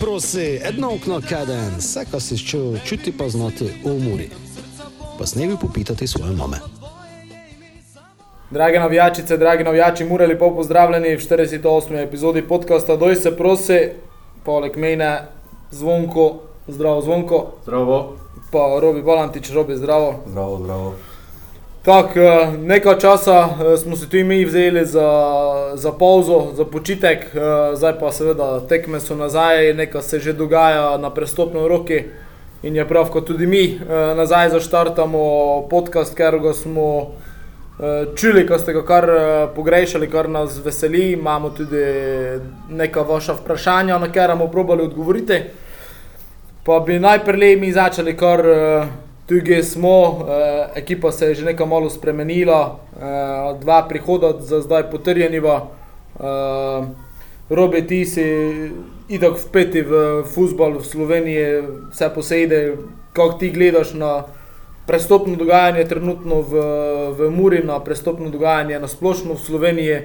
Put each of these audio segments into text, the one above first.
Prosi, edno okno kaden, vse, kar si čutil, čuti pa znati v umori. Pa snevi popitati svoje mame. Drage navijačice, dragi navijači, mure lepo pozdravljeni v 48. epizodi podcasta Doj se prosi, poleg mene zvonko, zdravo zvonko, Zdravo, pa Robi Balantič, Robi zdravo. zdravo, zdravo. Tako, eh, nekaj časa eh, smo si tu mi vzeli za, za pauzo, za počitek, eh, zdaj pa seveda tekme so nazaj, nekaj se že dogaja na prestopni roki in je prav, kot tudi mi nazaj zaštartamo podcast, ker ga smo čuli, ko ste ga kar pogrešali, kar nas veseli. Imamo tudi neka vaša vprašanja, na katera bomo probali odgovoriti. Pa bi najprej mi začeli kar. Tukaj smo, eh, ekipa se je že nekaj malo spremenila, eh, dva prihoda za zdaj potrjeniva. Eh, Robi, ti si itak vpeti v futbol v Sloveniji, vse posede, kako ti gledaš na prestopno dogajanje trenutno v, v Muri, na prestopno dogajanje na splošno v Sloveniji.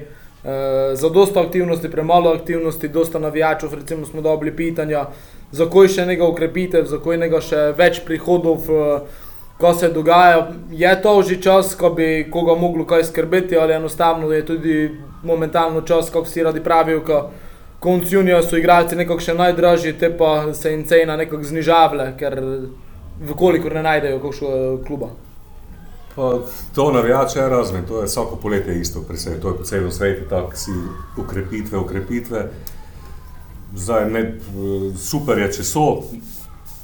Eh, za dosta aktivnosti, premalo aktivnosti, dosta navijačev, recimo smo dobili pitanja, zakaj še nekaj ukrepitev, zakaj nekaj še več prihodov, eh, ko se dogaja. Je to že čas, ko bi koga moglo kaj skrbeti, ali enostavno je tudi momentalno čas, kako si radi pravijo, ko konc junija so igralci nekako še najdražji, te pa se jim cena nekako znižavle, ker vkolikor ne najdejo kakšnega kluba. Pa to navijače je razumem, to je vsako poletje isto, presej, to je po celem svetu, tako si ukrepitve, ukrepitve. Zdaj, ne, super je, če so,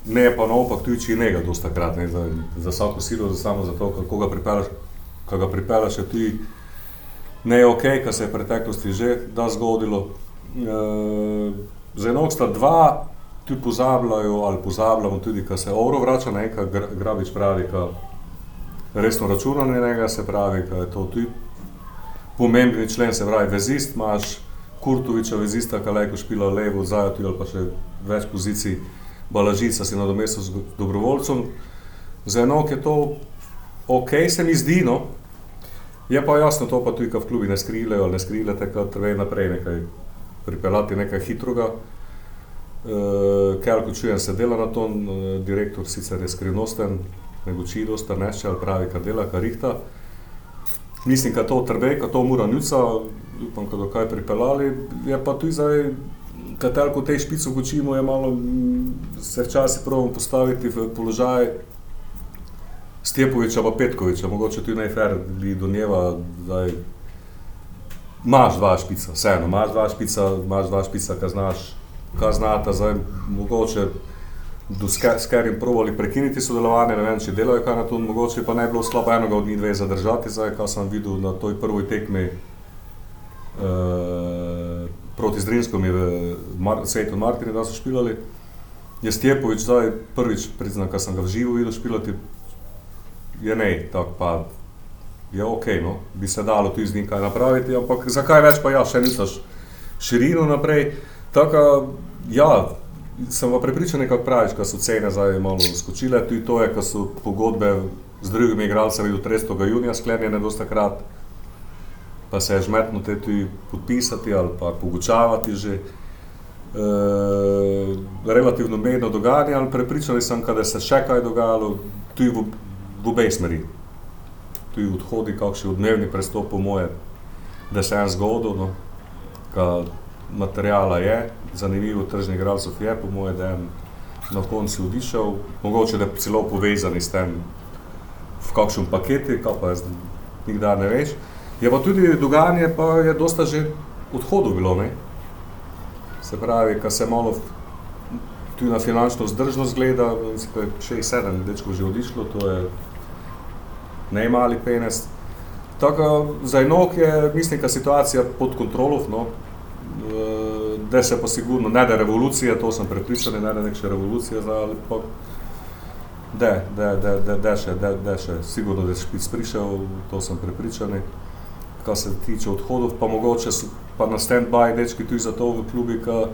ne pa naopak če je nekaj dosta krat, ne, za, za vsako silo, za samo za to, kako ga pripelaš, kako ga pripelaš, je tudi ne ok, kar se je v preteklosti že da zgodilo. E, za enok sta dva, tudi pozabljajo ali pozabljamo tudi, kar se ovro vrača, nekaj Grabič pravi, kar resno računanje njega, se pravi, da je to tudi pomembni člen, se pravi, vezist, imaš Kurtoviča, vezista, ki lahko špila levo, zajati ali pa še več pozicij, balažica si nadomestil z dobrovoljcem. Za enok je to ok, se mi zdi, no. Je pa jasno, to pa tudi, ko v klubi ne skrilejo ne skrilete, kar treba naprej nekaj pripeljati, nekaj hitroga. Uh, Ker ko čujem, se dela na tom, uh, direktor sicer je skrivnosten, nego či dosta nešče ali pravi, kar dela, kar rihta. Mislim, da to trbe, da to mora njuca, upam, da kaj pripeljali. Je pa tudi zdaj, kater ko tej špico učimo, je malo se včasih pravimo postaviti v položaj Stepoviča pa Petkoviča, mogoče tudi najfer bi do njeva, zdaj imaš dva špica, vseeno, imaš dva špica, imaš dva špica, kar znaš, kar znata, zdaj mogoče s katerim provali prekiniti sodelovanje, ne vem, če delajo kaj na to, mogoče pa ne bilo slabo enega od njih dve zadržati, zdaj, kar sem videl na toj prvoj tekmi uh, proti Zdrinskom je v Mar Svetu Martini, da so špilali. Je Stjepovič zdaj prvič priznam, kar sem ga v živo videl špilati, je ne, tako pa je ok, no, bi se dalo tudi z njim kaj napraviti, ampak zakaj več pa ja, še nisaš širino naprej, tako ja, sem pa prepričan, kako praviš, da so cene zdaj malo skočile. Tudi to je, ko so pogodbe z drugimi igralci do 300. junija sklenjene, dosta krat, pa se je žmetno te tudi podpisati ali pa pogučavati že. E, relativno medno dogajanje, ali prepričan sem, da se še kaj dogajalo, tudi v, v obeh smeri. Tudi odhodi, kakšni odmevni prestop, po moje, da se je en zgodil. No, materijala je, zanimivo tržni igralcev je, po mojem, da je na koncu odišel, mogoče da je celo povezan s tem v kakšnem paketu, kaj pa jaz nikdar ne veš. Je pa tudi dogajanje, pa je dosta že odhodov bilo, ne? Se pravi, ko se malo tudi na finančno vzdržnost gleda, mislim, da je 6-7 dečkov že odišlo, to je najmali penes. Tako za enok je, mislim, da situacija pod kontrolo, no, da se pa sigurno, ne da revolucija, to sem prepričan, ne da je neka revolucija, ali pa da, da, da, da, da še, da, da še, sigurno, da je špic prišel, to sem prepričan. Kar se tiče odhodov, pa mogoče so pa na stand-by dečki tudi za to v klubi, ki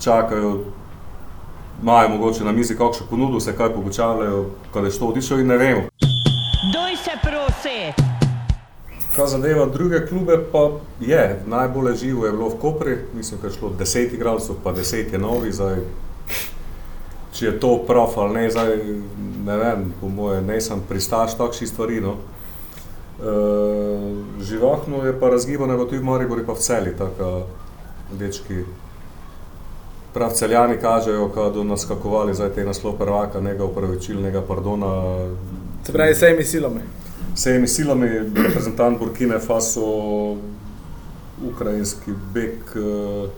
čakajo, imajo mogoče na mizi kakšno ponudbo, se kaj pogučavljajo, kad je što odišel in ne vemo. Doj se prosi! Kar zadeva druge klube, pa je najbolj živo je bilo v Kopri, mislim, da je šlo 10 igralcev, pa 10 je novi. Zdaj, če je to prof ali ne, zdaj, ne vem, po mojem, ne sem pristaš takšnih stvari. No. Uh, živahno je pa razgibano, tudi v Mariboru, pa v celi, tako dečki. Prav celjani kažejo, da so naskakovali za te naslov prvaka, nekega upravičilnega pardona. Se pravi, vsemi silami. Vsemi silami, reprezentant Burkine Faso, ukrajinski bek, eh,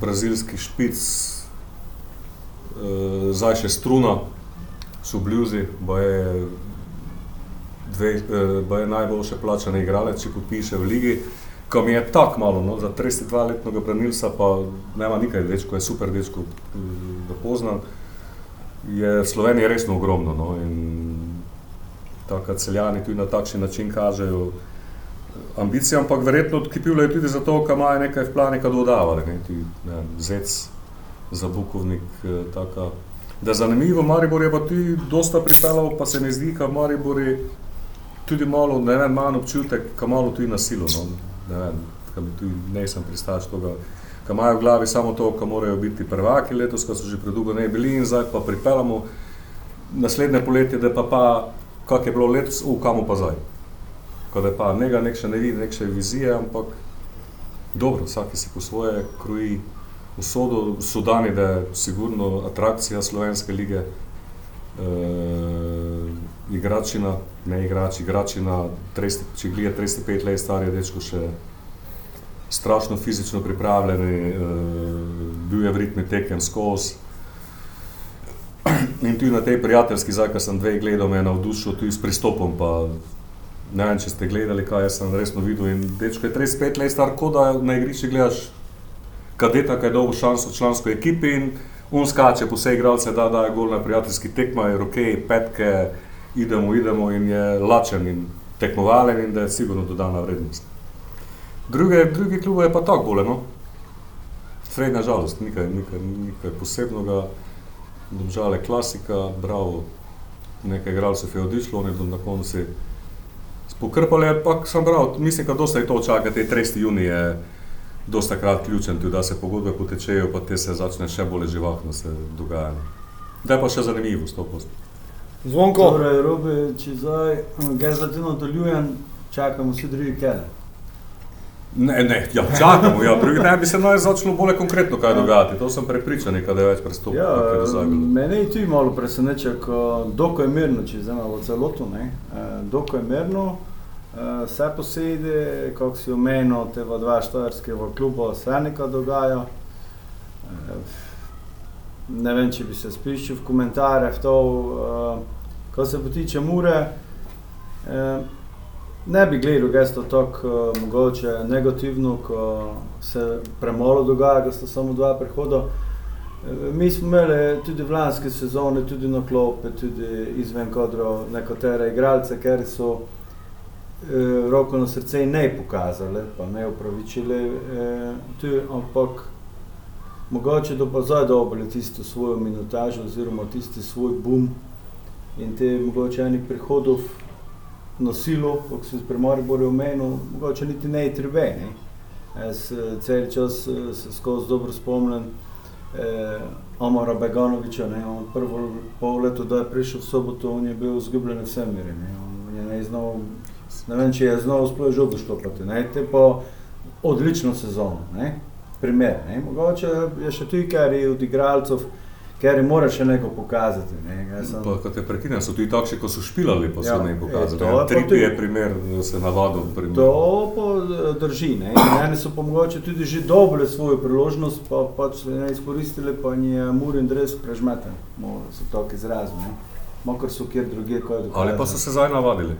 brazilski špic, eh, zdaj še struna, so bluzi, bo je, dve, bo je najboljše plačane igralec, če podpiše v ligi. Ko mi je tako malo, no, za 32-letnega branilca, pa nema nekaj več, ko je super dečko, da poznam, je Slovenija resno ogromno. No, Tako da celjani tudi na takšen način kažejo ambicije, ampak verjetno odkipivljajo tudi zato, ker imajo nekaj v plani, kaj dodavali, ne, ti, ne, zec za bukovnik. Taka. Da zanimivo, Maribor je pa tudi dosta pripeljal, pa se mi zdi, da Maribor tudi malo, ne vem, manj občutek, ka malo tudi nasilo. No ne vem, kam tudi ne sem pristaš tega, ki imajo v glavi samo to, da morajo biti prvaki letos, ko so že predolgo ne bili in zdaj pa pripeljamo naslednje poletje, da pa pa, kak je bilo letos, v kamu pa zdaj. Ko da pa njega nek še ne vidi, nek še vizije, ampak dobro, vsaki si po svoje kroji usodo, Sudani, da je sigurno atrakcija slovenske lige, e, igračina, ne igrač, igračina, 30, če gleda 35 let star je dečko še strašno fizično pripravljeni, uh, bil je v ritmi tekem skozi. In tudi na tej prijateljski zdaj, ko sem dve gledal, me je navdušil tudi s pristopom. Pa, ne vem, če ste gledali, kaj sem resno videl. In dečko je 35 let star, kot da na igrišču gledaš kadeta, ki je dobil šanso v člansko ekipi in on skače po vse igralce, da da je gol na prijateljski tekma, roke, petke, idemo, idemo in je lačen in tekmovalen in da je sigurno dodana vrednost. Druge, drugi klub je pa tako bolje, no. Srednja žalost, nekaj, nekaj, nekaj posebnega, domžale klasika, bravo, nekaj igralcev je odišlo, oni na koncu spokrpali, ampak sem bral, mislim, da dosta je to čaka, te 30. juni je dosta krat ključen, tudi da se pogodbe potečejo, pa te se začne še bolj živahno se dogajati. Da je pa še zanimivo, 100%. Zvonko. Torej, robe, če zdaj gezlatino doljujem, čakamo vsi drugi kele. Ne, ne, ja, čakamo, ja, drugi dan bi se naj začelo bolj konkretno kaj dogajati, to sem prepričan, da je več prestopno. Ja, mene je tudi malo preseneča, doko je mirno, če zdaj malo celoto, ne, doko je mirno, vse posede, kako si omenil, te dva štajerske v klubu, vse nekaj dogaja ne vem, če bi se spiščil v komentarje v to, uh, ko se potiče mure, uh, ne bi gledal gesto tako uh, mogoče negativno, ko se premalo dogaja, da sta samo dva prehoda. Mi smo imeli tudi v lanski sezoni, tudi na klope, tudi izven kodro nekatere igralce, ker so eh, roko na srce ne pokazali, pa ne upravičili, eh, ampak mogoče da pa zdaj dobili tisto svojo minutažo oziroma tisti svoj boom in te mogoče enih prihodov na silo, kot se pri Mariboru omenil, mogoče niti ne treba. Ne? Jaz eh, cel čas eh, se skozi dobro spomnim eh, Omara Beganoviča, ne? on prvo pol leto, da je prišel v soboto, on je bil zgubljen v semiri, ne? on je ne znal, ne vem, če je znal sploh žogo štopati, ne? te pa odlično sezono, ne? Primer. Ne? Mogoče je še tu, ker je od igralcev, ker mora še nekaj pokazati. Ne? Sem... Pa, kot je prekinjeno, so tudi takšni, ko so špilali, pa so ja, nekaj pokazali. Ja, Tripi je primer, da se navadil. Primer. To pa eh, drži. Ne? Eni so pa mogoče tudi že dobili svojo priložnost, pa pač ne izkoristili, pa ni mur in dres prežmeten, so tako izrazili. Mokr so kjer druge, kot je. Ali pa so se zdaj navadili?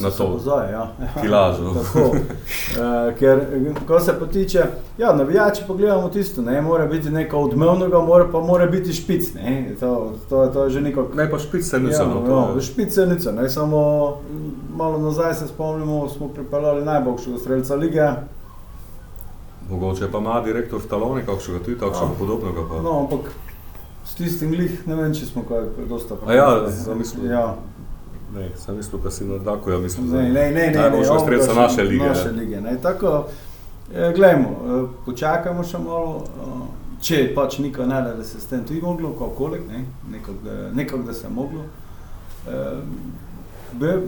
Na to zdaj, ja. kilažo. uh, ker, ko se potiče, ja, navijači pogledamo tisto, ne mora biti nekaj odmevnega, mora pa mora biti špic, ne, to, to, to je že neko... Ne, pa špic se niso. Ja, no, no, špic se niso, ne, samo malo nazaj se spomnimo, smo pripeljali najboljšega strelca lige. Mogoče pa ima direktor v taloni, kakšnega tudi, takšnega ja. podobnega pa. No, ampak s tistim glih, ne vem, če smo kaj dosta pravi. A ja, zamislim. Ja. Ne, sem mislil, da si na Daku, ja mislim, Ne, ne, ne, ne, najboljša ne, strelca omogoča- naše lige. Naše ne. lige ne. Tako, eh, glejmo, eh, počakajmo še malo, eh, če pač niko ne da, da se s tem tudi moglo, kakorkoli, ne, nekako, da, nekako, da se moglo. Be,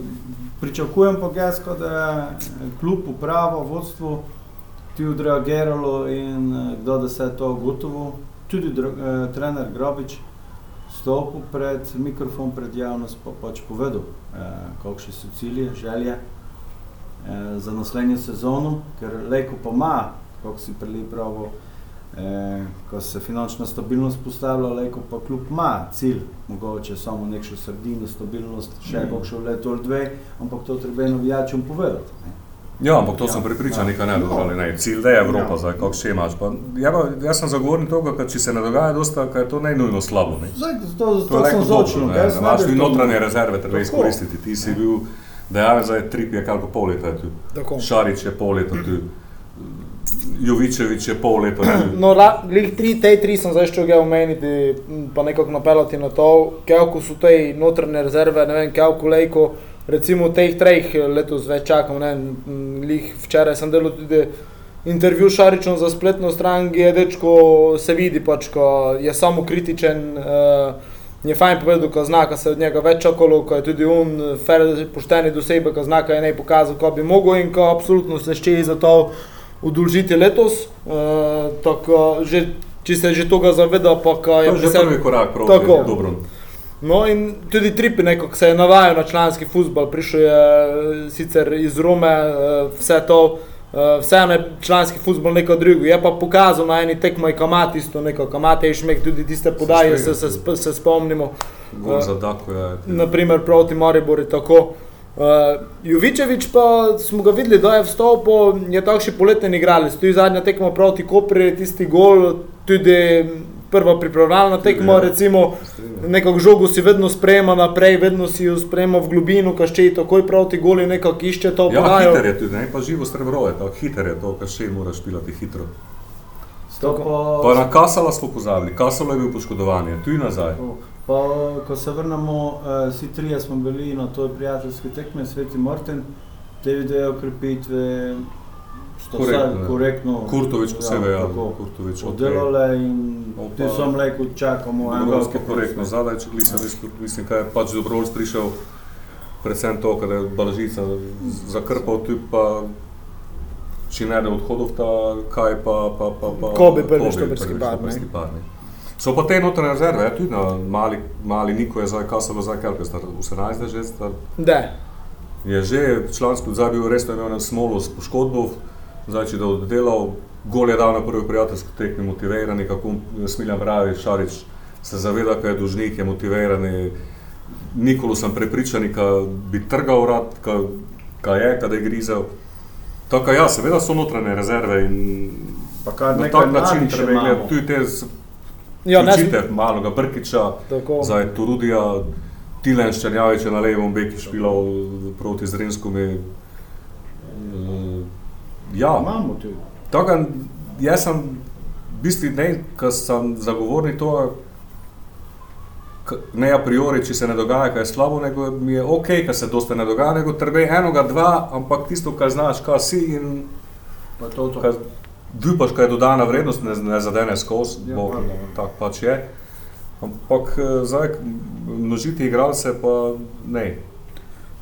pričakujem pa gesko, da je kljub upravo, vodstvo tudi odreagiralo in kdo da se je to gotovo, tudi dr, trener Grobič stopil pred mikrofon, pred javnost pa pač povedal, eh, kakšne so cilje, želje eh, za naslednjo sezono, ker Leko pa ima, kako si prej pravo, eh, ko se finančna stabilnost postavlja, Leko pa kljub ima cilj, mogoče samo nekšno sredino, stabilnost, še Mhm. kakšno leto ali dve, ampak to treba navijačem povedati. Ne. Ja, ampak to Ja, sem prepričan, ja. nekaj ne No. dobro, ne, cilj je Evropa, Ja. zdaj kako še imaš. Pa, ja, pa, jaz sem zagovornik tega, da če se ne dogaja dosta, je to ne nujno slabo. Ne. Zdaj, to, To to je dobro, ne, da imaš tudi notranje rezerve, treba izkoristiti. Ti si bil dejaven zdaj trip je kako pol leta tu. Tako. Šarič je pol leta tu. Jovičevič je pol leta tu. No, glih tri, te tri sem zdaj še ga omeniti, pa nekako napeljati na to, kako so te notranje rezerve, ne vem, kako lejko, recimo teh treh letos več čakam, ne glih včeraj sem delal tudi intervju s Šaričem za spletno stran, je dečko se vidi pač, ko je samo kritičen, uh, je fajn povedal, ko zna, ko se od njega več čakalo, ko je tudi on fair, pošteni do sebe, ko zna, ko je ne pokazal, ko bi mogel in ko absolutno se ščeji za to udolžiti letos. Uh, tako, že, če se že tega zaveda, pa To je je že vse- prvi korak proti dobro. No in tudi Tripi nekako se je navajal na članski futbol, prišel je eh, sicer iz Rome, eh, vse to, eh, vseeno je članski futbol neko drugo. Je pa pokazal na eni tekmi kamat isto neko, kamat je šmek tudi tiste podaje, se, se, se, se spomnimo. Gol za Dako je. Naprimer proti Mariboru tako. Uh, Jovičevič pa smo ga videli, da je vstopil, je takšni poletni igralec. Tu je zadnja tekma proti Kopri, tisti gol, tudi prva pripravljalna tekma, ja. recimo nekako žogo si vedno sprejema naprej, vedno si jo sprejema v globino, kašče takoj proti goli nekako išče to Ja, podajo. hiter je tudi, ne pa živo strebro je, tako hiter je to, kar še moraš pilati hitro. Pa, na Kasala smo pozabili, Kasalo je bil poškodovan, je tu in nazaj. pa, ko se vrnemo, eh, vsi trije smo bili na toj prijateljski tekmi, Sveti Martin, te video krepitve, sto Korektno, korektno. Kurtovič posebej, ja, tako, Kurtovič ok. Oddelale in No, ti sem rekel, čakamo en Dobrovski veliki korektno zadaj, če glisem, mislim, kaj je pač Dobrovski prišel, predvsem to, kada je Balažica zakrpal tu pa če ne da odhodov ta kaj pa pa pa pa Kobe prvi Kobe štoperski prvi štoperski par. So pa te notranje rezerve, ja, tudi na mali, mali Niko je zdaj Kasalo zdaj kaj, star 18 že star, Da, je že člansko zdaj bil res imel na smolo s poškodbo, zdaj če da oddelal, gol je dal na prvi prijateljski tekmi, motiviran, kako Smiljan pravi, Šarič se zaveda, kaj je dužnik, je motiviran. Nikolo sem prepričan, da bi trgal rad, kaj je, kaj je grizel. Tako ja, seveda so notranje rezerve in na nekaj tak način treba gledati tudi te s- ja, malega Brkiča, zdaj Turudija, Tilen Ščernjavič je na levom beki špilal proti Zrinskome. Ja, Imamo tudi. tako da jaz sem v bistvu ne, ker sem zagovornik k- ne a priori, če se ne dogaja, kaj je slabo, nego mi je ok, ker se dosta ne dogaja, nego treba enega, dva, ampak tisto, kar znaš, kaj si in Pa to, to. kaj dupaš, kaj je dodana vrednost, ne, ne zadene skozi, Ja, bo, tako pač je. Ampak eh, zdaj, množiti igralce pa ne.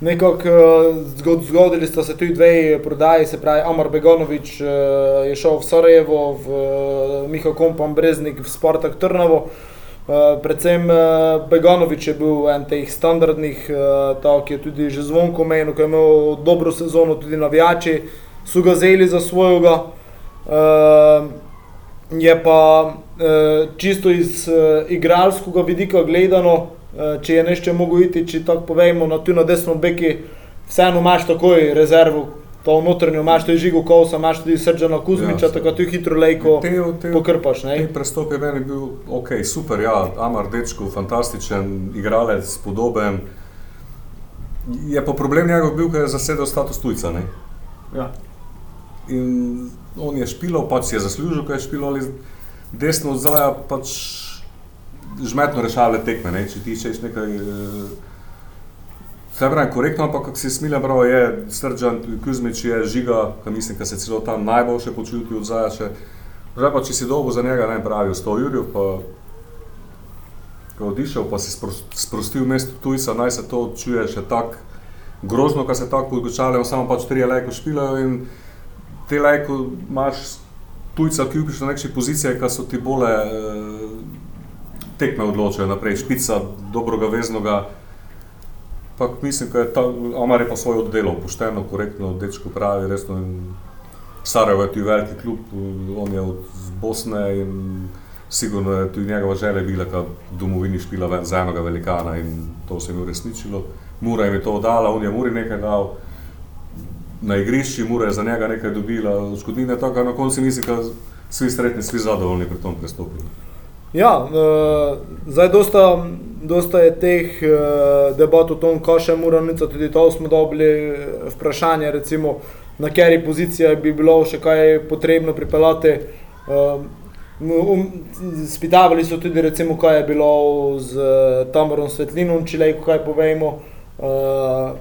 Nekako zgod, zgodili sta se tudi dve prodaji, se pravi Amar Begonovič eh, je šel v Sarajevo, v eh, Miha Kompan Breznik v Spartak Trnovo. Eh, Predvsem eh, Begonovič je bil en teh standardnih, eh, tako ki je tudi že zvonko menil, ki je imel dobro sezono, tudi navijači so ga zeli za svojega. Eh, Je pa eh, čisto iz eh, igralskega vidika gledano, če je nešto mogo iti, če tako povemo, na tu na desno beki, vseeno imaš takoj rezervo, to notranjo imaš, to je žigo Kovsa, imaš tudi Srđana Kuzmiča, Ja, tako tu hitro lejko Te, te, pokrpaš. Ne? te prestop je meni bil ok, super, ja, Amar Dečko, fantastičen igralec, podoben. Je pa problem njegov bil, ker je zasedel status tujca. Ne? Ja. In on je špilal, pač si je zaslužil, ker je špilal ali desno od zaja, pač žmetno rešale tekme. Ne? Če ti češ nekaj, eh, Vse pravi, korektno, ampak kako si smilja prav, je Srđan Kuzmič je žiga, ki mislim, da se celo tam najboljše počuti od zajače. Zdaj pa, če si dolgo za njega ne pravijo 100 jurjev, pa ko odišel, pa si spros- sprostil mesto tujca, naj se to čuje še tako grozno, kar se tako podgočaljajo, samo pač tri lajko špilajo in te lajko imaš tujca, ki upiš na nekšne pozicije, ki so ti bole eh, tekme odločajo naprej, špica dobrega veznoga. Pa mislim, da je ta Omar je pa svoj oddelal, pošteno, korektno, dečko pravi, resno. Sarajevo je tudi veliki klub, on je od Bosne in sigurno je tudi njegova želja bila, da domovini špila ven za enega velikana in to se je uresničilo. Mura jim je to dala, on je Muri nekaj dal, na igrišču Mura je za njega nekaj dobila, odškodnine, tako da na koncu mislim, da svi sretni, svi zadovoljni pri tom prestopu. Ja, uh, zdaj dosta, dosta je teh uh, debat o tom, kaj še mora nica, tudi to smo dobili eh, vprašanje, recimo na kateri poziciji bi bilo še kaj potrebno pripeljati. Uh, um, spitavali so tudi, recimo, kaj je bilo z uh, Tamarom Svetlinom, če le kaj povemo. Uh,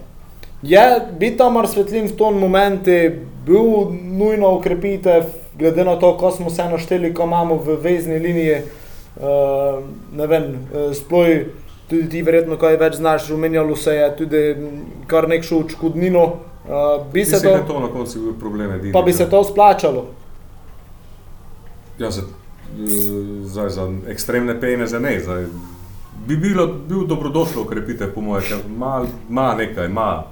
je bi Tamar Svetlin v tom momentu bil nujno ukrepitev, glede na to, ko smo se našteli, ko imamo v vezni liniji. Uh, ne vem, uh, sploh tudi ti verjetno kaj več znaš, omenjalo se je tudi kar nekšo odškodnino. Uh, bi se Mislim, da je to, to na koncu bil problem edini. pa bi se to splačalo. Ja, za, eh, zdaj, za ekstremne pejne za ne. Zdaj, bi bilo, bil dobrodošlo ukrepitev, po mojem, ker ima, ima nekaj, ima.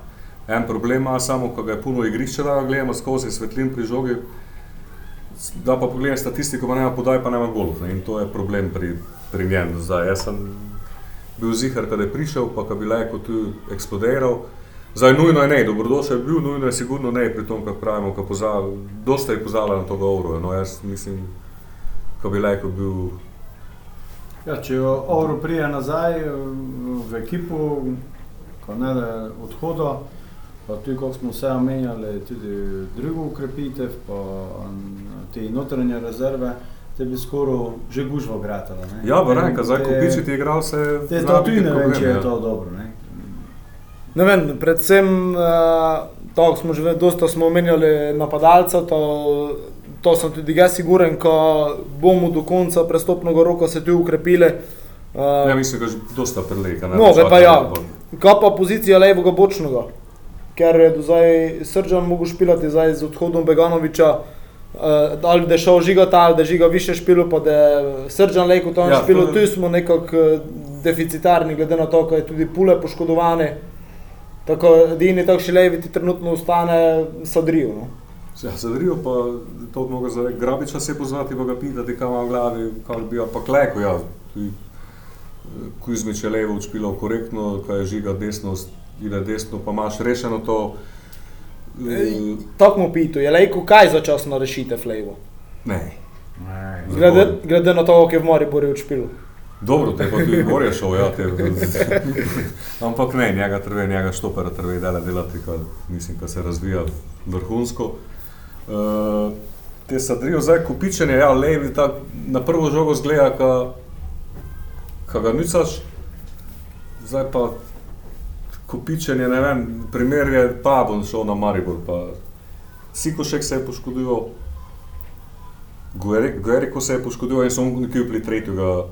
En problem ima samo, ko ga je puno igrišča, da ga gledamo skozi svetlin pri žogi. Da pa pogledam statistiko, pa nema podaj, pa nema golov. Ne? In to je problem pri, pri njem. Zdaj, jaz sem bil zihar, kada je prišel, pa kad bi lajko tu eksplodiral. Zdaj, nujno je ne, dobrodošel je bil, nujno je sigurno ne pri tom, kar pravimo, ko pozava, dosta je pozvala na to govoro. No, jaz mislim, ko bi lajko bil Ja, če Ovro prije nazaj eh, v ekipo, ko ne da odhoda, pa tudi kako smo vse omenjali, tudi drugo ukrepitev, pa te notranje rezerve, te bi skoraj že gužvo gratala. ne. Ja, Baranka, zdaj Te- ko pičiti igral se Te to biti tudi ne vem, če je ja. to dobro. Ne? Ne vem, predvsem uh, to smo že dosta smo omenjali napadalca, to, to sem tudi jaz siguren, ko bomo do konca prestopnega roka se tu ukrepili. Uh, Ja, mislim, da je že dosta preleka. ne, No, bo pa ja. Kaj pa pozicija levega bočnega? Ker je do zdaj Srđan mogel špilati zdaj z odhodom Beganoviča, uh, ali da je šel žigati, ali da je žiga više špilo, pa da je Srđan lejko tam Ja, ja, špilo, to- tu smo nekako eh, deficitarni, glede na to, da je tudi pule poškodovane. Tako edini takšni levi ti trenutno ostane sadrijo. No? Ja, Zadrijo pa to mogo za Grabiča se pozvati, pa ga pitati, kam ima v glavi, kako bi pa kleko, ja. Eh, Kuzmič je levo učpilo korektno, kaj je žiga desno, ide desno, pa imaš rešeno to. Tako mu pitu, je lejko kaj začasno rešite flevo. Ne. Glede, glede na to, kako je v Mariboru odšpilo. Dobro, te pa tudi morje šel, ja. Te, ampak ne, njega treba, njega štopera treba dela delati, kar mislim, da se razvija vrhunsko. Uh, te sadrijo zdaj kupičenje, ja, levi, tak, na prvo žogo zgleda, ka, ka ga nicaš, zdaj pa kupičenje, ne vem, primer je Pabon šel na Maribor, pa Sikošek se je poškodoval, Gueriko se je poškodoval in so mu kupili tretjega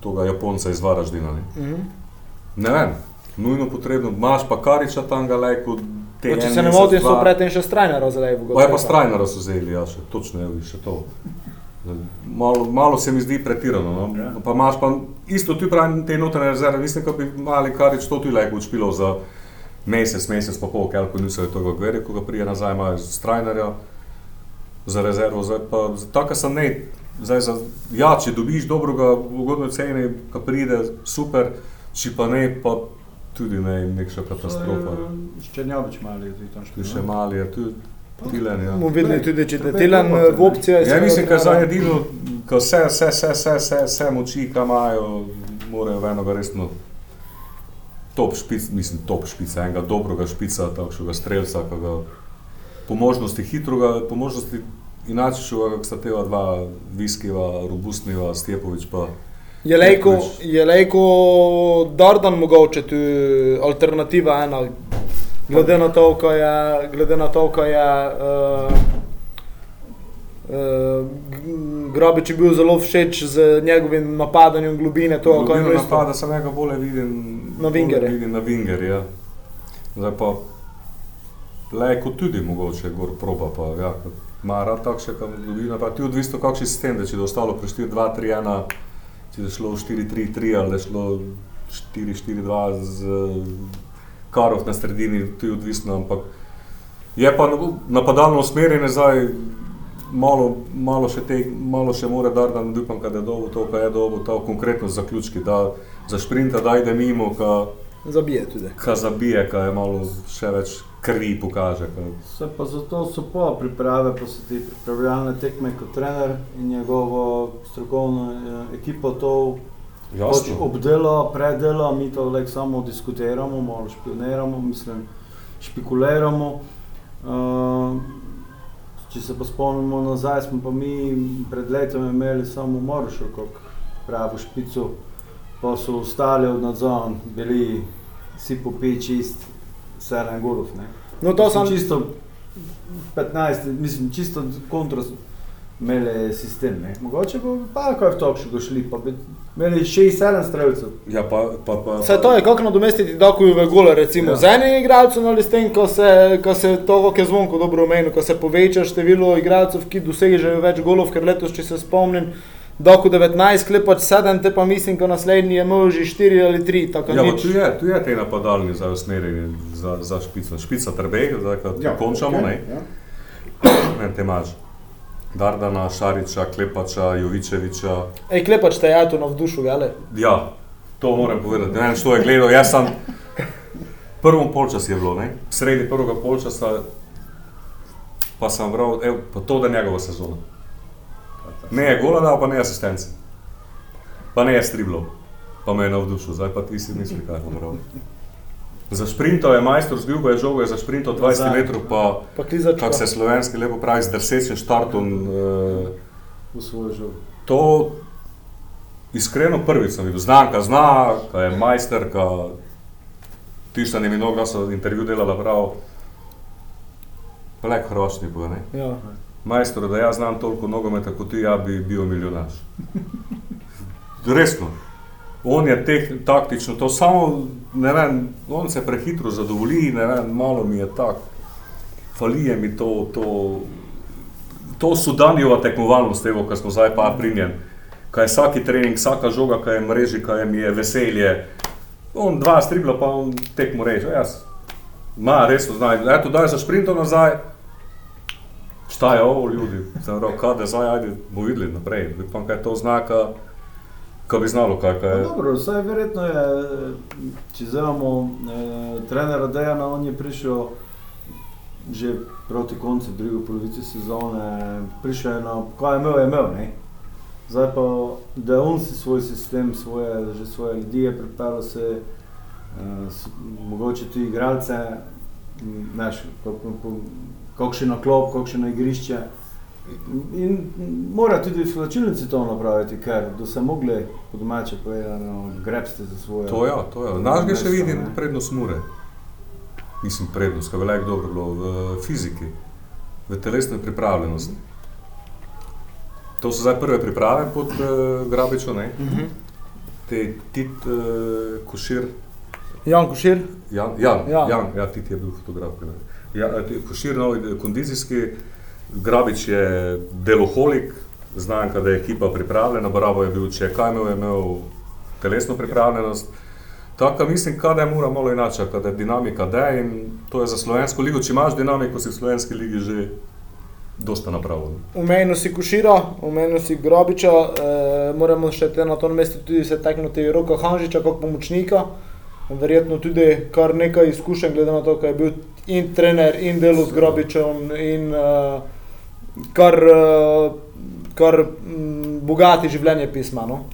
toga Japonca iz Varaždina. Ne, Mhm. ne vem, nujno potrebno, imaš pa Kariča tam ga lajko. te Če se ne motim, so predtem še strajna razlevo. Pa je pa strajno razuzeli, ja, še točno je še to. Malo, malo se mi zdi pretirano. No? Ja. Pa imaš pa isto tu pravim te notranje rezerve, mislim, da bi mali Karič to tu lajko učpilo za mesec, mesec pa pol, ker niso je tega gveri, ko ga prije nazaj imajo strajnarja za rezervo, zdaj pa tako sem ne. Zdaj, za, ja, če dobiš dobrega, ugodno cene, ki pride, super, če pa ne, pa tudi ne, nekša katastrofa. Ščernjovič mali tudi tam špil. še mali je, tu Tilen, ja. Bomo videli tudi, če te Glej, Tilan dobro, v opcijo. Ja, mislim, da za edino, ko vse, vse, vse, vse, vse, vse moči, ki imajo, morajo v enoga resno top špic, mislim, top špica, enega dobrega špica, takšnega strelca, ki ga po možnosti hitroga, po možnosti inače šega, kot sta teva dva, Viskiva, Robustniva, Stjepovič pa Je lejko, je lejko Dardan mogoče tu alternativa ena, glede na to, ko je, glede na to, ko je uh, uh, Grobič je bil zelo všeč z njegovim napadanjem globine, to, ko je Globino bil isto- napada sem ga bolje vidim Na bolje Vidim na Winger, ja. Zdaj pa Lejko tudi mogoče gor proba, pa ja, rad takšne kam globina, pa ti odvisno kakšen sistem, da če je ostalo pri 4-2-3-1, če je šlo 4-3-3 ali da je šlo 4-4-2 z Karov na sredini, to je odvisno, ampak je pa napadalno usmerjene zdaj, malo, malo še te, malo še mora dar, da ne upam, kada je dobo to, kaj je dobo, to konkretno zaključki, da za šprinta da ide mimo, ka, zabije tudi. ka zabije, ka je malo še več krvi pokaže. Ka, Se pa zato so pa priprave, pa so ti pripravljalne tekme kot trener in njegovo strokovno eh, ekipo to pač obdela, predela, mi to le samo diskutiramo, malo špioniramo, mislim, špekuliramo. Uh, če se pa spomnimo nazaj, smo pa mi pred letom imeli samo Morošo kot pravo špico, pa so ostali od nadzora, bili vsi po 5-6, 7 golov. ne. No, to sem čisto 15, mislim, čisto kontra imeli sistem. Ne. Mogoče bi pa kaj v tokšu došli, pa bi imeli 6-7 strelcev. ja, pa, pa, pa, Vse to je kako nadomestiti Dokujeve gole, recimo Ja. z enim igralcem ali s tem, ko se, ko se to, kako je zvonko dobro omenil, ko se poveča število igralcev, ki dosežejo več golov, ker letos, če se spomnim, Doku 19, klepač 7, te pa mislim, ko naslednji je imel že 4 ali 3, tako Ja, nič. tu je, tu je te napadalni za usmerjanje za, za špico. Špica Trbej, zdaj ko ja, končamo, ne, Ja. ne, te imaš. Dardana, Šariča, Klepača, Jovičeviča. Ej, klepač te je tu navdušil, gale. Ja, to moram povedati. Ne vem, što je gledal. Jaz sem prvo polčas je bilo, ne? sredi prvega polčasa, pa sem bral, evo, pa to da je njegova sezona. Ne je gola dal, pa ne je asistence. Pa ne je striblo. Pa me je navdušil, zdaj pa ti si misli, kaj bom bral. Za šprintov je majstor zbil, je žogo je za šprintov 20 Nazaj. metrov, pa Pa kako se slovenski lepo pravi, z drsečim štartom. Uh, v svoj žog. To iskreno prvič sem videl. Znam, ka zna, ka je majster, ka tišta ne minul, da so intervju delala prav. Pa lek hrvaški bo, ne? Ja. Majster, da jaz znam toliko nogometa kot ti, ja bi bil milijonaš. Resno. On je teh, taktično to samo, ne vem, on se prehitro zadovolji, ne vem, malo mi je tak. Falije mi to, to, to sudanjeva tekmovalnost, evo, ko smo zdaj pa pri njem. Kaj je vsaki trening, vsaka žoga, kaj je mreži, kaj je mi je veselje. On dva stribla, pa on tekmo reče, jaz. Ma, resno znaj, eto, daj za šprintov nazaj, Šta je ovo ljudi? Sem rekel, kaj da zdaj, ajde, bomo videli naprej. Upam, kaj to znaka, ko bi znalo, kaj, kaj je. dobro, vsaj verjetno je, če vzamemo eh, trenera Dejana, on je prišel že proti koncu druge polovice sezone, prišel je na, kaj je imel, je imel, ne? Zdaj pa, da je on si svoj sistem, svoje, že svoje ljudi je pripeljal se, eh, s, mogoče tudi igralce, znaš, kakšen na klop, kakšen na igrišče. In mora tudi v slačilnici to napraviti, ker da se mogli po domače povedano grebsti za svoje. To ja, to ja. Naš ga še vidim ne. prednost mure. Mislim, prednost, kaj veliko dobro bilo v fiziki, v telesni pripravljenosti. To so zdaj prve priprave pod uh, Grabičo, ne? Mhm. Te tit uh, košir, Jan Košir, Jan, Jan, Ja. ja. Jan, ja, tit je bil fotograf. meni. Ja, eh, košir novi kondicijski, Grabič je deloholik, znam, da je ekipa pripravljena, Bravo je bil, če je kaj imel, je imel telesno pripravljenost. Tako mislim, da je mora malo inače, da je dinamika da in to je za slovensko ligo. Če imaš dinamiko, si v slovenski ligi že dosta napravljen. Omenil si Košira, omenil si Grobiča, e, moramo še te na to mestu tudi se teknuti Roka Hanžiča kot pomočnika. Verjetno tudi kar nekaj izkušenj, glede na to, da je bil in trener, in delal z Grobičem, in uh, kar, uh, kar m, bogati življenje pisma. No?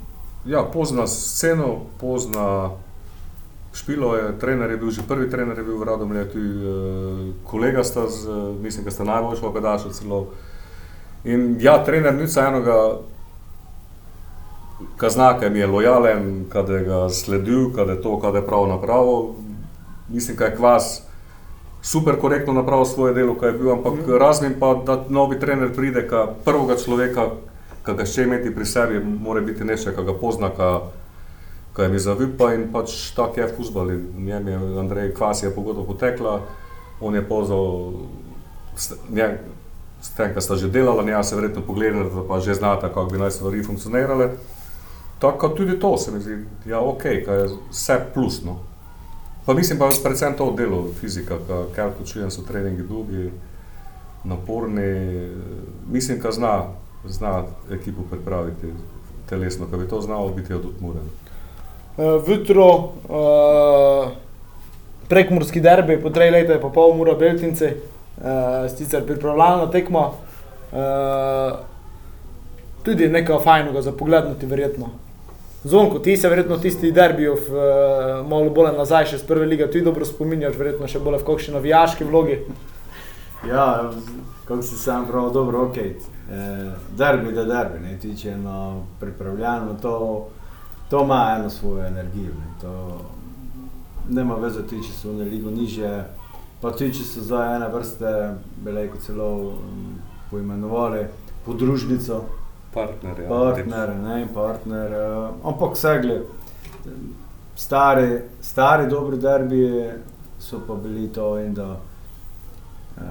Ja, pozna sceno, pozna špilo, je, trener je bil že prvi trener, je bil v Radomlju, tudi uh, kolega sta, z, eh, mislim, da sta najboljša pedaša celo. In ja, trener ni enega Kaznake mi je lojalen, kada je ga sledil, kada je to, kada je prav napravo. Mislim, da je kvas super korektno napravil svoje delo, kaj je bil, ampak mm. razmin pa, da novi trener pride, ka prvega človeka, ki ga še imeti pri sebi, mora biti nekaj, ki ga pozna, ki je mi zavipa in pač tak je fuzbol. Njem je Andrej Kvas je pogodba potekla, on je pozval, s tem, kar sta že delala, njega se verjetno pogledala, da pa že znata, kako bi naj stvari funkcionirale. Tako tudi to se mi zdi, ja, ok, kaj je vse plusno. Pa mislim pa predvsem to delo, fizika, kar počujem, so treningi dolgi, naporni. Mislim, da zna, zna ekipo pripraviti telesno, da bi to znalo biti od odmuren. Uh, Vutro, uh, prekmurski derbi, po treh letih je pa pol ura Beltince, uh, sicer pripravljalna tekma. Uh, tudi nekaj fajnega za pogledati, verjetno. Zvonko, ti se verjetno tisti derbijo uh, malo bolj nazaj, še z prve lige, ti dobro spominjaš, verjetno še bolj v kakšni navijaški vlogi. Ja, kako si sam prav, dobro, ok. E, derbi, da derbi, ne tiče eno pripravljeno, to, to ima eno svojo energijo. Ne, to nema veze, ti če so v ligo niže, pa ti če so za ene vrste, belejko celo um, poimenovali, podružnico partner. Ja. Partner, ne, partner. Uh, ampak vse gled, stari, stari dobri derbi so pa bili to in da, uh,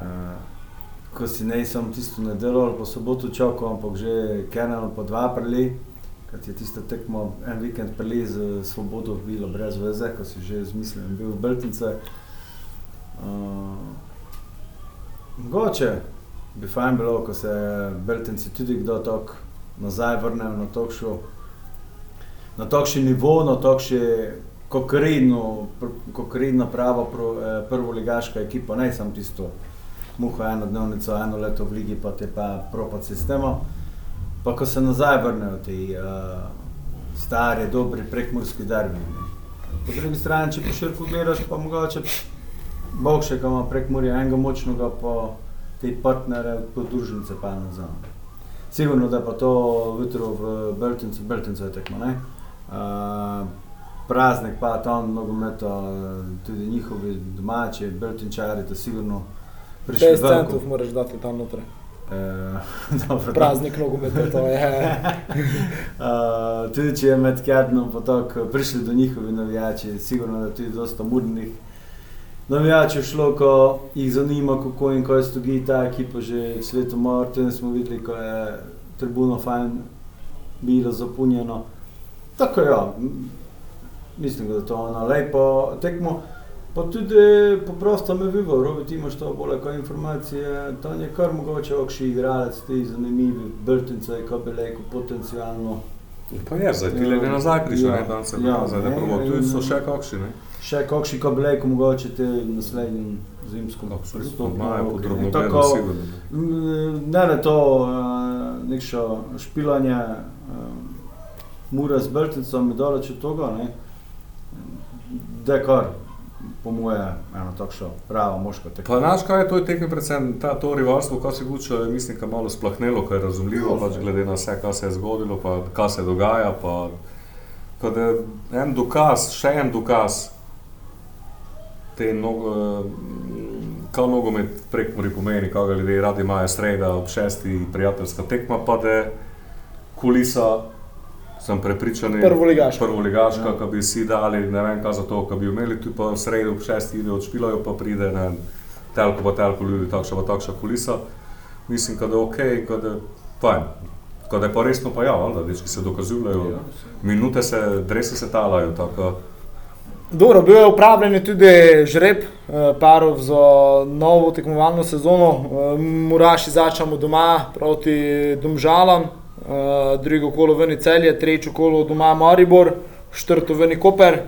ko si ne sem tisto nedeljo ali pa soboto čakal, ampak že kenal pa dva prili, kad je tisto tekmo en vikend prili z svobodo bilo brez veze, ko si že zmislil, bil v Beltince. Uh, Mogoče bi fajn bilo, ko se Beltinci tudi kdo tako nazaj vrnejo na takšno, na takšen nivo, na takšen kokaridno, kokaridna prava pro, eh, prvoligaška ekipa, ne samo tisto muho eno dnevnico, eno leto v ligi, pa te pa propad sistema. Pa ko se nazaj vrnejo ti uh, stari, dobri prekmurski derbi. Po drugi strani, če po širku gledaš, pa mogoče Bog še, ko ima prekmurja enega močnega, pa te partnere, podružnice pa nazaj. Sigurno, da pa to jutro v Beltincu, Beltincu je tekmo, ne? Uh, praznik pa tam nogometa, tudi njihovi domači, Beltinčari, to sigurno prišli. 50 centov moraš dati tam noter. Uh, Praznik nogometa, to je. uh, tudi če je med kjednom potok prišli do njihovi navijači, sigurno, da tudi dosta murnih navijačev šlo, ko jih zanima, kako in kaj stoji ta ekipa že svetu Martin, smo videli, ko je tribuno fajn bilo zapunjeno. Tako ja, mislim, da je to ono lepo tekmo. Pa tudi poprosto me vivo, robi ti imaš to bolj kot informacije, to je kar mogoče okši igralec, ti zanimivi, brtince, ko bi rekel, potencijalno. Pa je, zdaj ti le ne nazaj prišel, ja, ne, dan se ja, nazaj, ne, prvo, tu so še kakšni, ne še kakšni kablejki, mogoče te naslednjim zimskom pristopom. Gledano sigurno. Ne, ne to uh, nekšo špilanje uh, mura z belticom je daleč od toga, ne. Dekar, po moje, eno takšno pravo moško tekmo. Pa znaš, kaj je to tekme predvsem, ta, to rivalstvo, kaj se guče, mislim, ka malo splahnelo, kaj je razumljivo, pač glede na vse, kaj se je zgodilo, pa kaj se dogaja, pa kad je en dokaz, še en dokaz, te nogo, kao nogomet prek mori pomeni, kako ga ljudje radi imajo sreda ob šesti prijateljska tekma, pa da je kulisa, sem prepričan, prvoligaška, prvoligaška ja. ki bi si dali, ne vem kaj za to, ki bi imeli tu pa sredo ob šesti ide odšpilajo, pa pride ne telko pa telko ljudi, takša pa takša kulisa. Mislim, da je ok, da je fajn. Kada je pa resno, pa ja, da dečki se dokazujejo, ja, minute se, drese se talajo. Tako. Dobro, bil je upravljen tudi žreb eh, parov za novo tekmovalno sezono. Eh, Muraši začnemo doma proti Domžalam, eh, drugo kolo veni celje, tretje kolo doma Maribor, četrto veni Koper.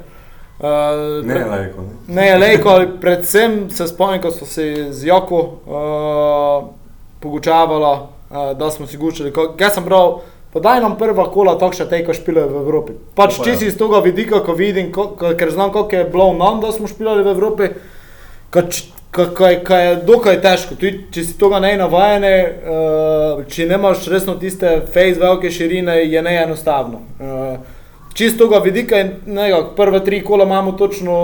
Ne je lajko. Ne je lajko, predvsem se spomnim, ko smo se z Joko uh, pogučavali, uh, da smo si gučali. Kaj sem prav? Podaj nam prva kola, tako še teko špile v Evropi. Pač če si iz tega vidika, ko vidim, ko, ko, ker znam, koliko je bilo nam, da smo špilali v Evropi, kaj, kaj je dokaj težko. Tudi, če si tega ne navajene, uh, če nemaš resno tiste face velike širine, je ne enostavno. Uh, Čisto tega vidika, ne, ja, prve tri kola imamo točno,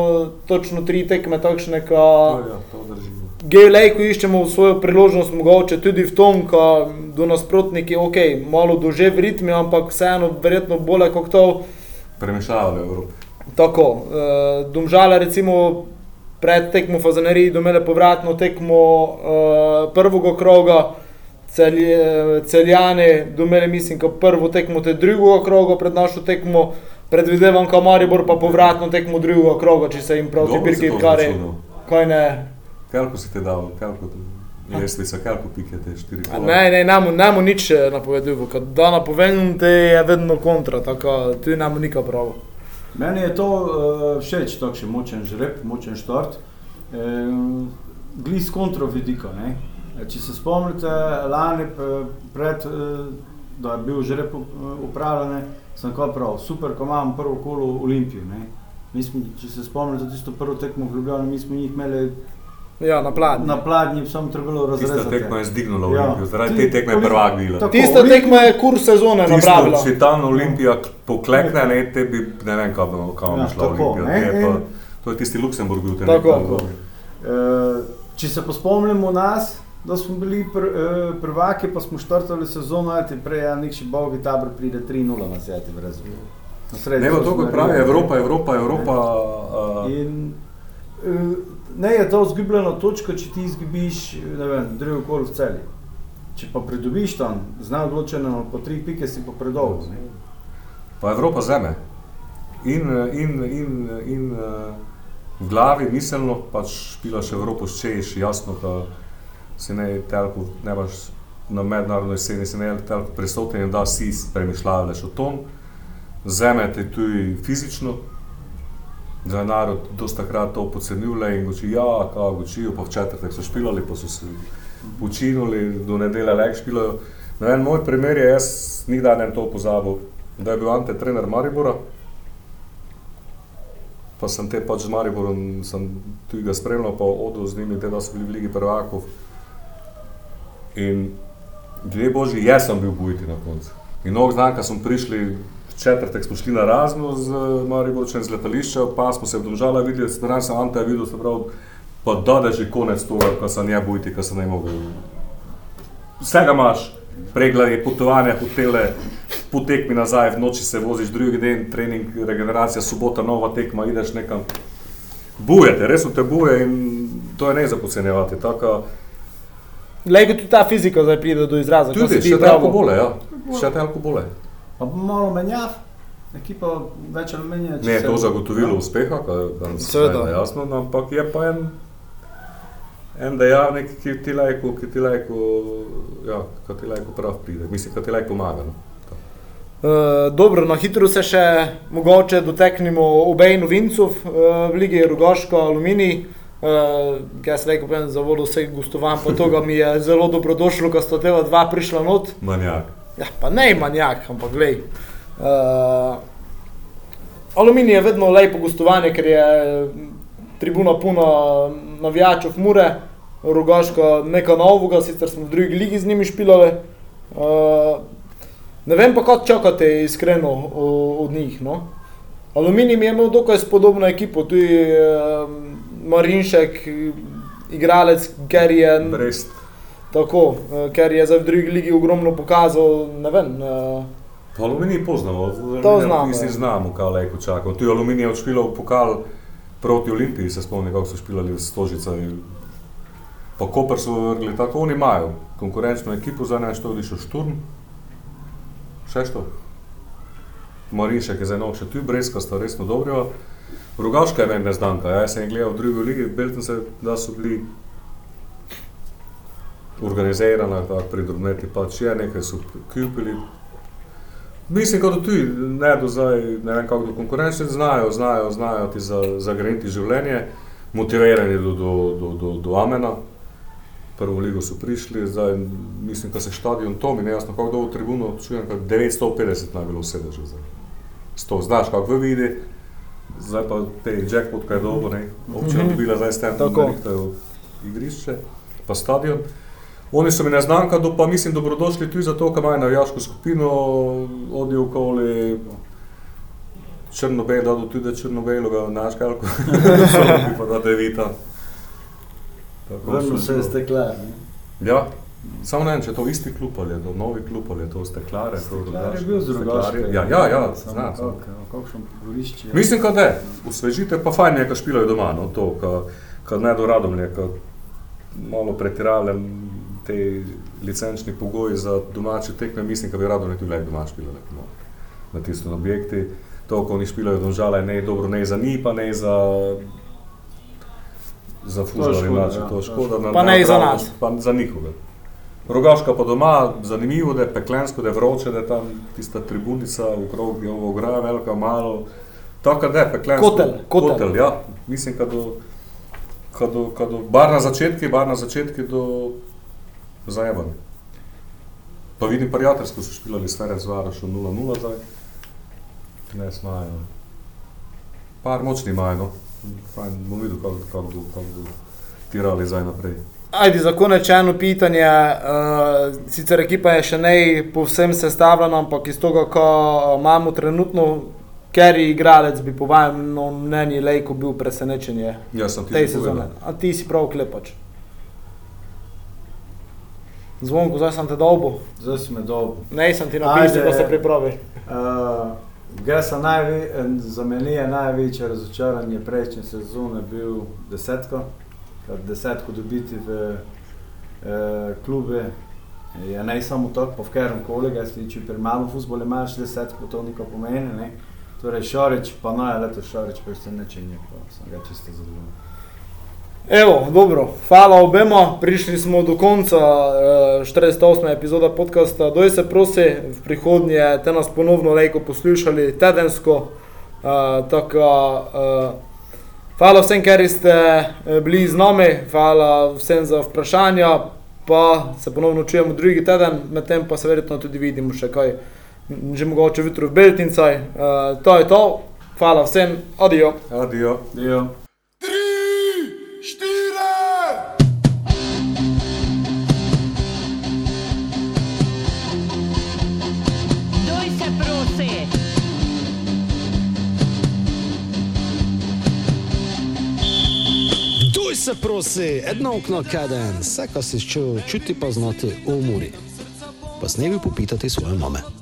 točno tri tekme, takšne, kot Ja, to drži. Gejlej, ko iščemo svojo priložnost, mogoče tudi v tom, ko do nasprotniki, ok, malo duže v ritmu, ampak vseeno, verjetno bolje kot to. Premišljavali Evropi. Tako, uh, Domžale, recimo, pred tekmo Fazaneriji, domele povratno tekmo uh, prvega kroga, celje, celjane, domele mislim, kot prvo tekmo te drugega kroga pred našo tekmo, predvidevam, kot Maribor pa povratno tekmo drugega kroga, če se jim prav ti to kare. Kaj ne? Koliko si ti dal, koliko lestvica, koliko pike te štiri A kola? Ne, ne, nam, nam nič eh, napovedujem, ker da napovedam, te je vedno kontra, tako tu nam nika pravo. Meni je to uh, všeč, takšen močen žreb, močen štart. Um, Glis kontro vidika. Ne? Če se spomnite, lani pred, da je bil žreb upravljen, sem kot prav, super, ko imam prvo kolo Olimpijo. Ne? Mi smo, če se spomnite, tisto prvo tekmo v Ljubljani, mi smo jih imeli Ja, na pladnju. na pladnji, samo trebalo razrezati. Tista tekma je zdignula Ja. Olimpijo, zaradi Ti- te tekme je prvak bila. Tako. Tista tekma je kurs sezone napravila. če tam Olimpija poklekne, ne, te bi, ne vem, kam, kam Ja, bi šla Olimpija. ne, Ne, pa, to je tisti Luksemburg bil. Tako. Eh, Če se spomnimo nas, da smo bili pr, eh, prvaki, pa smo štartali sezono, ajte prej, a nek še bogi tabor pride 3-0 na sveti brez Na sredi Ne, pa so to, kot pravi. Evropa, Evropa, Evropa. Uh, In eh, ne je to izgubljena točka, če ti izgubiš, ne vem, drugo kolo v celi. Če pa pridobiš tam, z neodločeno po tri pike si pa predolgo. ne. pa Evropa zeme. In, eh, in, in, in v glavi miselno pač špilaš Evropo s češ, jasno, da se ne telko, ne baš na mednarodnoj sceni, se ne telko prisoten, da si premišljavaš o tom. Zeme te tudi fizično, za narod dosta krat to podcenjuje in goči, ja, kao gočijo, pa v četrtek so špilali, pa so se počinili, do nedelja lek špilajo. Ne vem, moj primer je, jaz nikdar ne to pozabil, da je bil Ante trener Maribora, pa sem te pač z Mariborom, sem tudi ga spremljal, pa odil z njimi, te da so bili v Ligi prvakov. In dve božji, jaz sem bil bojiti na koncu. In mnogo znanka smo prišli, četrtek smo šli na razno z Mariborčem z letališča, pa smo se v Domžala videli, stran sem Ante videl, se pravi, pa da je že konec toga, ko sem ne bojiti, ko sem ne mogel. Vsega imaš, pregled je potovanja, hotele, po tekmi nazaj, v noči se voziš, drugi dan trening, regeneracija, sobota, nova tekma, ideš nekam. Bujete, res te buje in to je ne za podcenjevati. Taka, Lej, tudi ta fizika zdaj pride do izraza. ko tudi, ti še te alkohole, ja. Še te alkohole. Pa bo malo menjav, ekipa več ali manj. če Ne je se- to zagotovilo Ja. uspeha, kar danes Seveda. je jasno, no, ampak je pa en, en dejavnik, ki ti lajko, ki ti lajko, ja, ki ti lajko prav pride, mislim, ki ti lajko pomaga. No. Uh, dobro, na hitro se še mogoče dotaknemo obej novincov uh, v Ligi Rogoško, Aluminij. Uh, jaz rekel, povem, za vodo vseh gostovanj, pa to mi je zelo dobrodošlo, ko sta teva dva prišla not. Manjak. Ja, pa ne manjak, ampak glej. Uh, Aluminij je vedno lepo gostovanje, ker je tribuna puna navijačev Mure, Rogaška nekaj novega, sicer smo v drugi ligi z njimi špilali. Uh, ne vem pa, kaj čakate iskreno od njih. No? Aluminij mi je imel dokaj spodobno ekipo, tu je uh, Marinšek, igralec, je Brest. Tako, eh, ker je zdaj v drugi ligi ogromno pokazal, ne vem. Pa aluminij poznamo, To znamo, Mislim, ja. znamo, kaj lajko čakamo. Tu je aluminij odšpilal pokal proti Olimpiji, se spomnim, kako so špilali v Stožica. in- Pa Koper so vrgli, tako oni imajo konkurenčno ekipo, za ne što odišel Šturm. Še što? Marinšek je za eno še tu, Breska sta resno dobro. Rogaška je meni neznanka, ja, jaz sem gledal v drugi ligi, Belten se, da so bili organizirana, tako pridobneti pač je, nekaj so kupili. Mislim, da tudi ne do zdaj, ne vem kako do konkurenčne, znajo, znajo, znajo ti za, zagreniti življenje, motivirani do, do, do, do, do Amena. Prvo ligo so prišli, zdaj mislim, da se stadion Tomi, ne jasno kako dolgo tribuno, čujem, kako 950 naj bilo sedeža zdaj. 100, znaš kako vidi, zdaj pa te jackpot, kaj je dolgo, ne, občina dobila zdaj s tem, Tako. nekaj igrišče, pa stadion. Oni so mi neznanka, do, pa mislim, dobrodošli tudi zato, ker imajo navijaško skupino, odijo okoli Črnobela, da tudi Črnobeloga, naš kalko, pa da devita. Vrnil se je bilo. steklar. ne. Ja, samo ne vem, če je to isti klub ali je to novi klub ali je to steklare. Steklar je bil z Steklarje. Rogaške. Ja, ja, ja, znam. pogorišče. je. Mislim, da je, osvežite pa fajn je, ko špilajo doma, no to, ko ne do radomlje, ko malo pretirale te licenčni pogoji za domače tekme, mislim, da bi radomlje tudi le doma špilali no, na tistem objekti. To, ko oni špilajo domžale, ne je dobro, ne za njih, pa ne za za škoda, ali mlače, ja, to to je je škoda. Pa na ne za prav- nas. Pa za njihove. Rogaška pa doma, zanimivo, da je peklensko, da je vroče, da je tam tista tribunica, okrog je ovo ograja, velika, malo. Tako da je peklensko. Kotel, kotel. kotel ja. Mislim, da do, do, do, bar na začetki, bar na začetki do zajebanja. Pa vidim, prijateljsko so špilali s Ferenc Varošom 0-0 zdaj. Ne smajo. Par močni imajo, no. Fajn, bomo videli, kako kak bo, kak bo tirali zdaj naprej. Ajde, za konec eno pitanje. Uh, sicer ekipa je še ne povsem sestavljena, ampak iz tega, ko imamo trenutno, ker je igralec, bi po vašem mnenju Lejko bil presenečenje Jaz sem ti že sezone. povedal. A ti si prav klepač. Zvonko, zdaj sem te dolbo. Zdaj si me dobil. Ne, sem ti napisal, da se pripraviš. Uh, Gesa najve, za meni je največje razočaranje prejšnje sezone bil desetko, ker desetko dobiti v uh, klube je ne samo to, pa v katerem koli, če pri malem futbolu imaš desetko, to niko pomeni, ne. Torej Šorič, pa no je leto Šorič presenečenje, pa sem ga čisto zadovoljen. Evo, dobro, hvala obema, prišli smo do konca uh, 48. epizode podcasta. Doj se prosi, v prihodnje te nas ponovno lejko poslušali tedensko. Uh, tako, uh, hvala vsem, ker ste eh, bili z nami, hvala vsem za vprašanja, pa se ponovno čujemo drugi teden, medtem pa se verjetno tudi vidimo še kaj, že mogoče jutro v Beltincaj. Uh, to je to, hvala vsem, adijo. Adijo. Dio. Se prosi, edno okno kaden, vse, kar si čutil, čuti pa znati umori. Pa s nebi popitati svoje mame.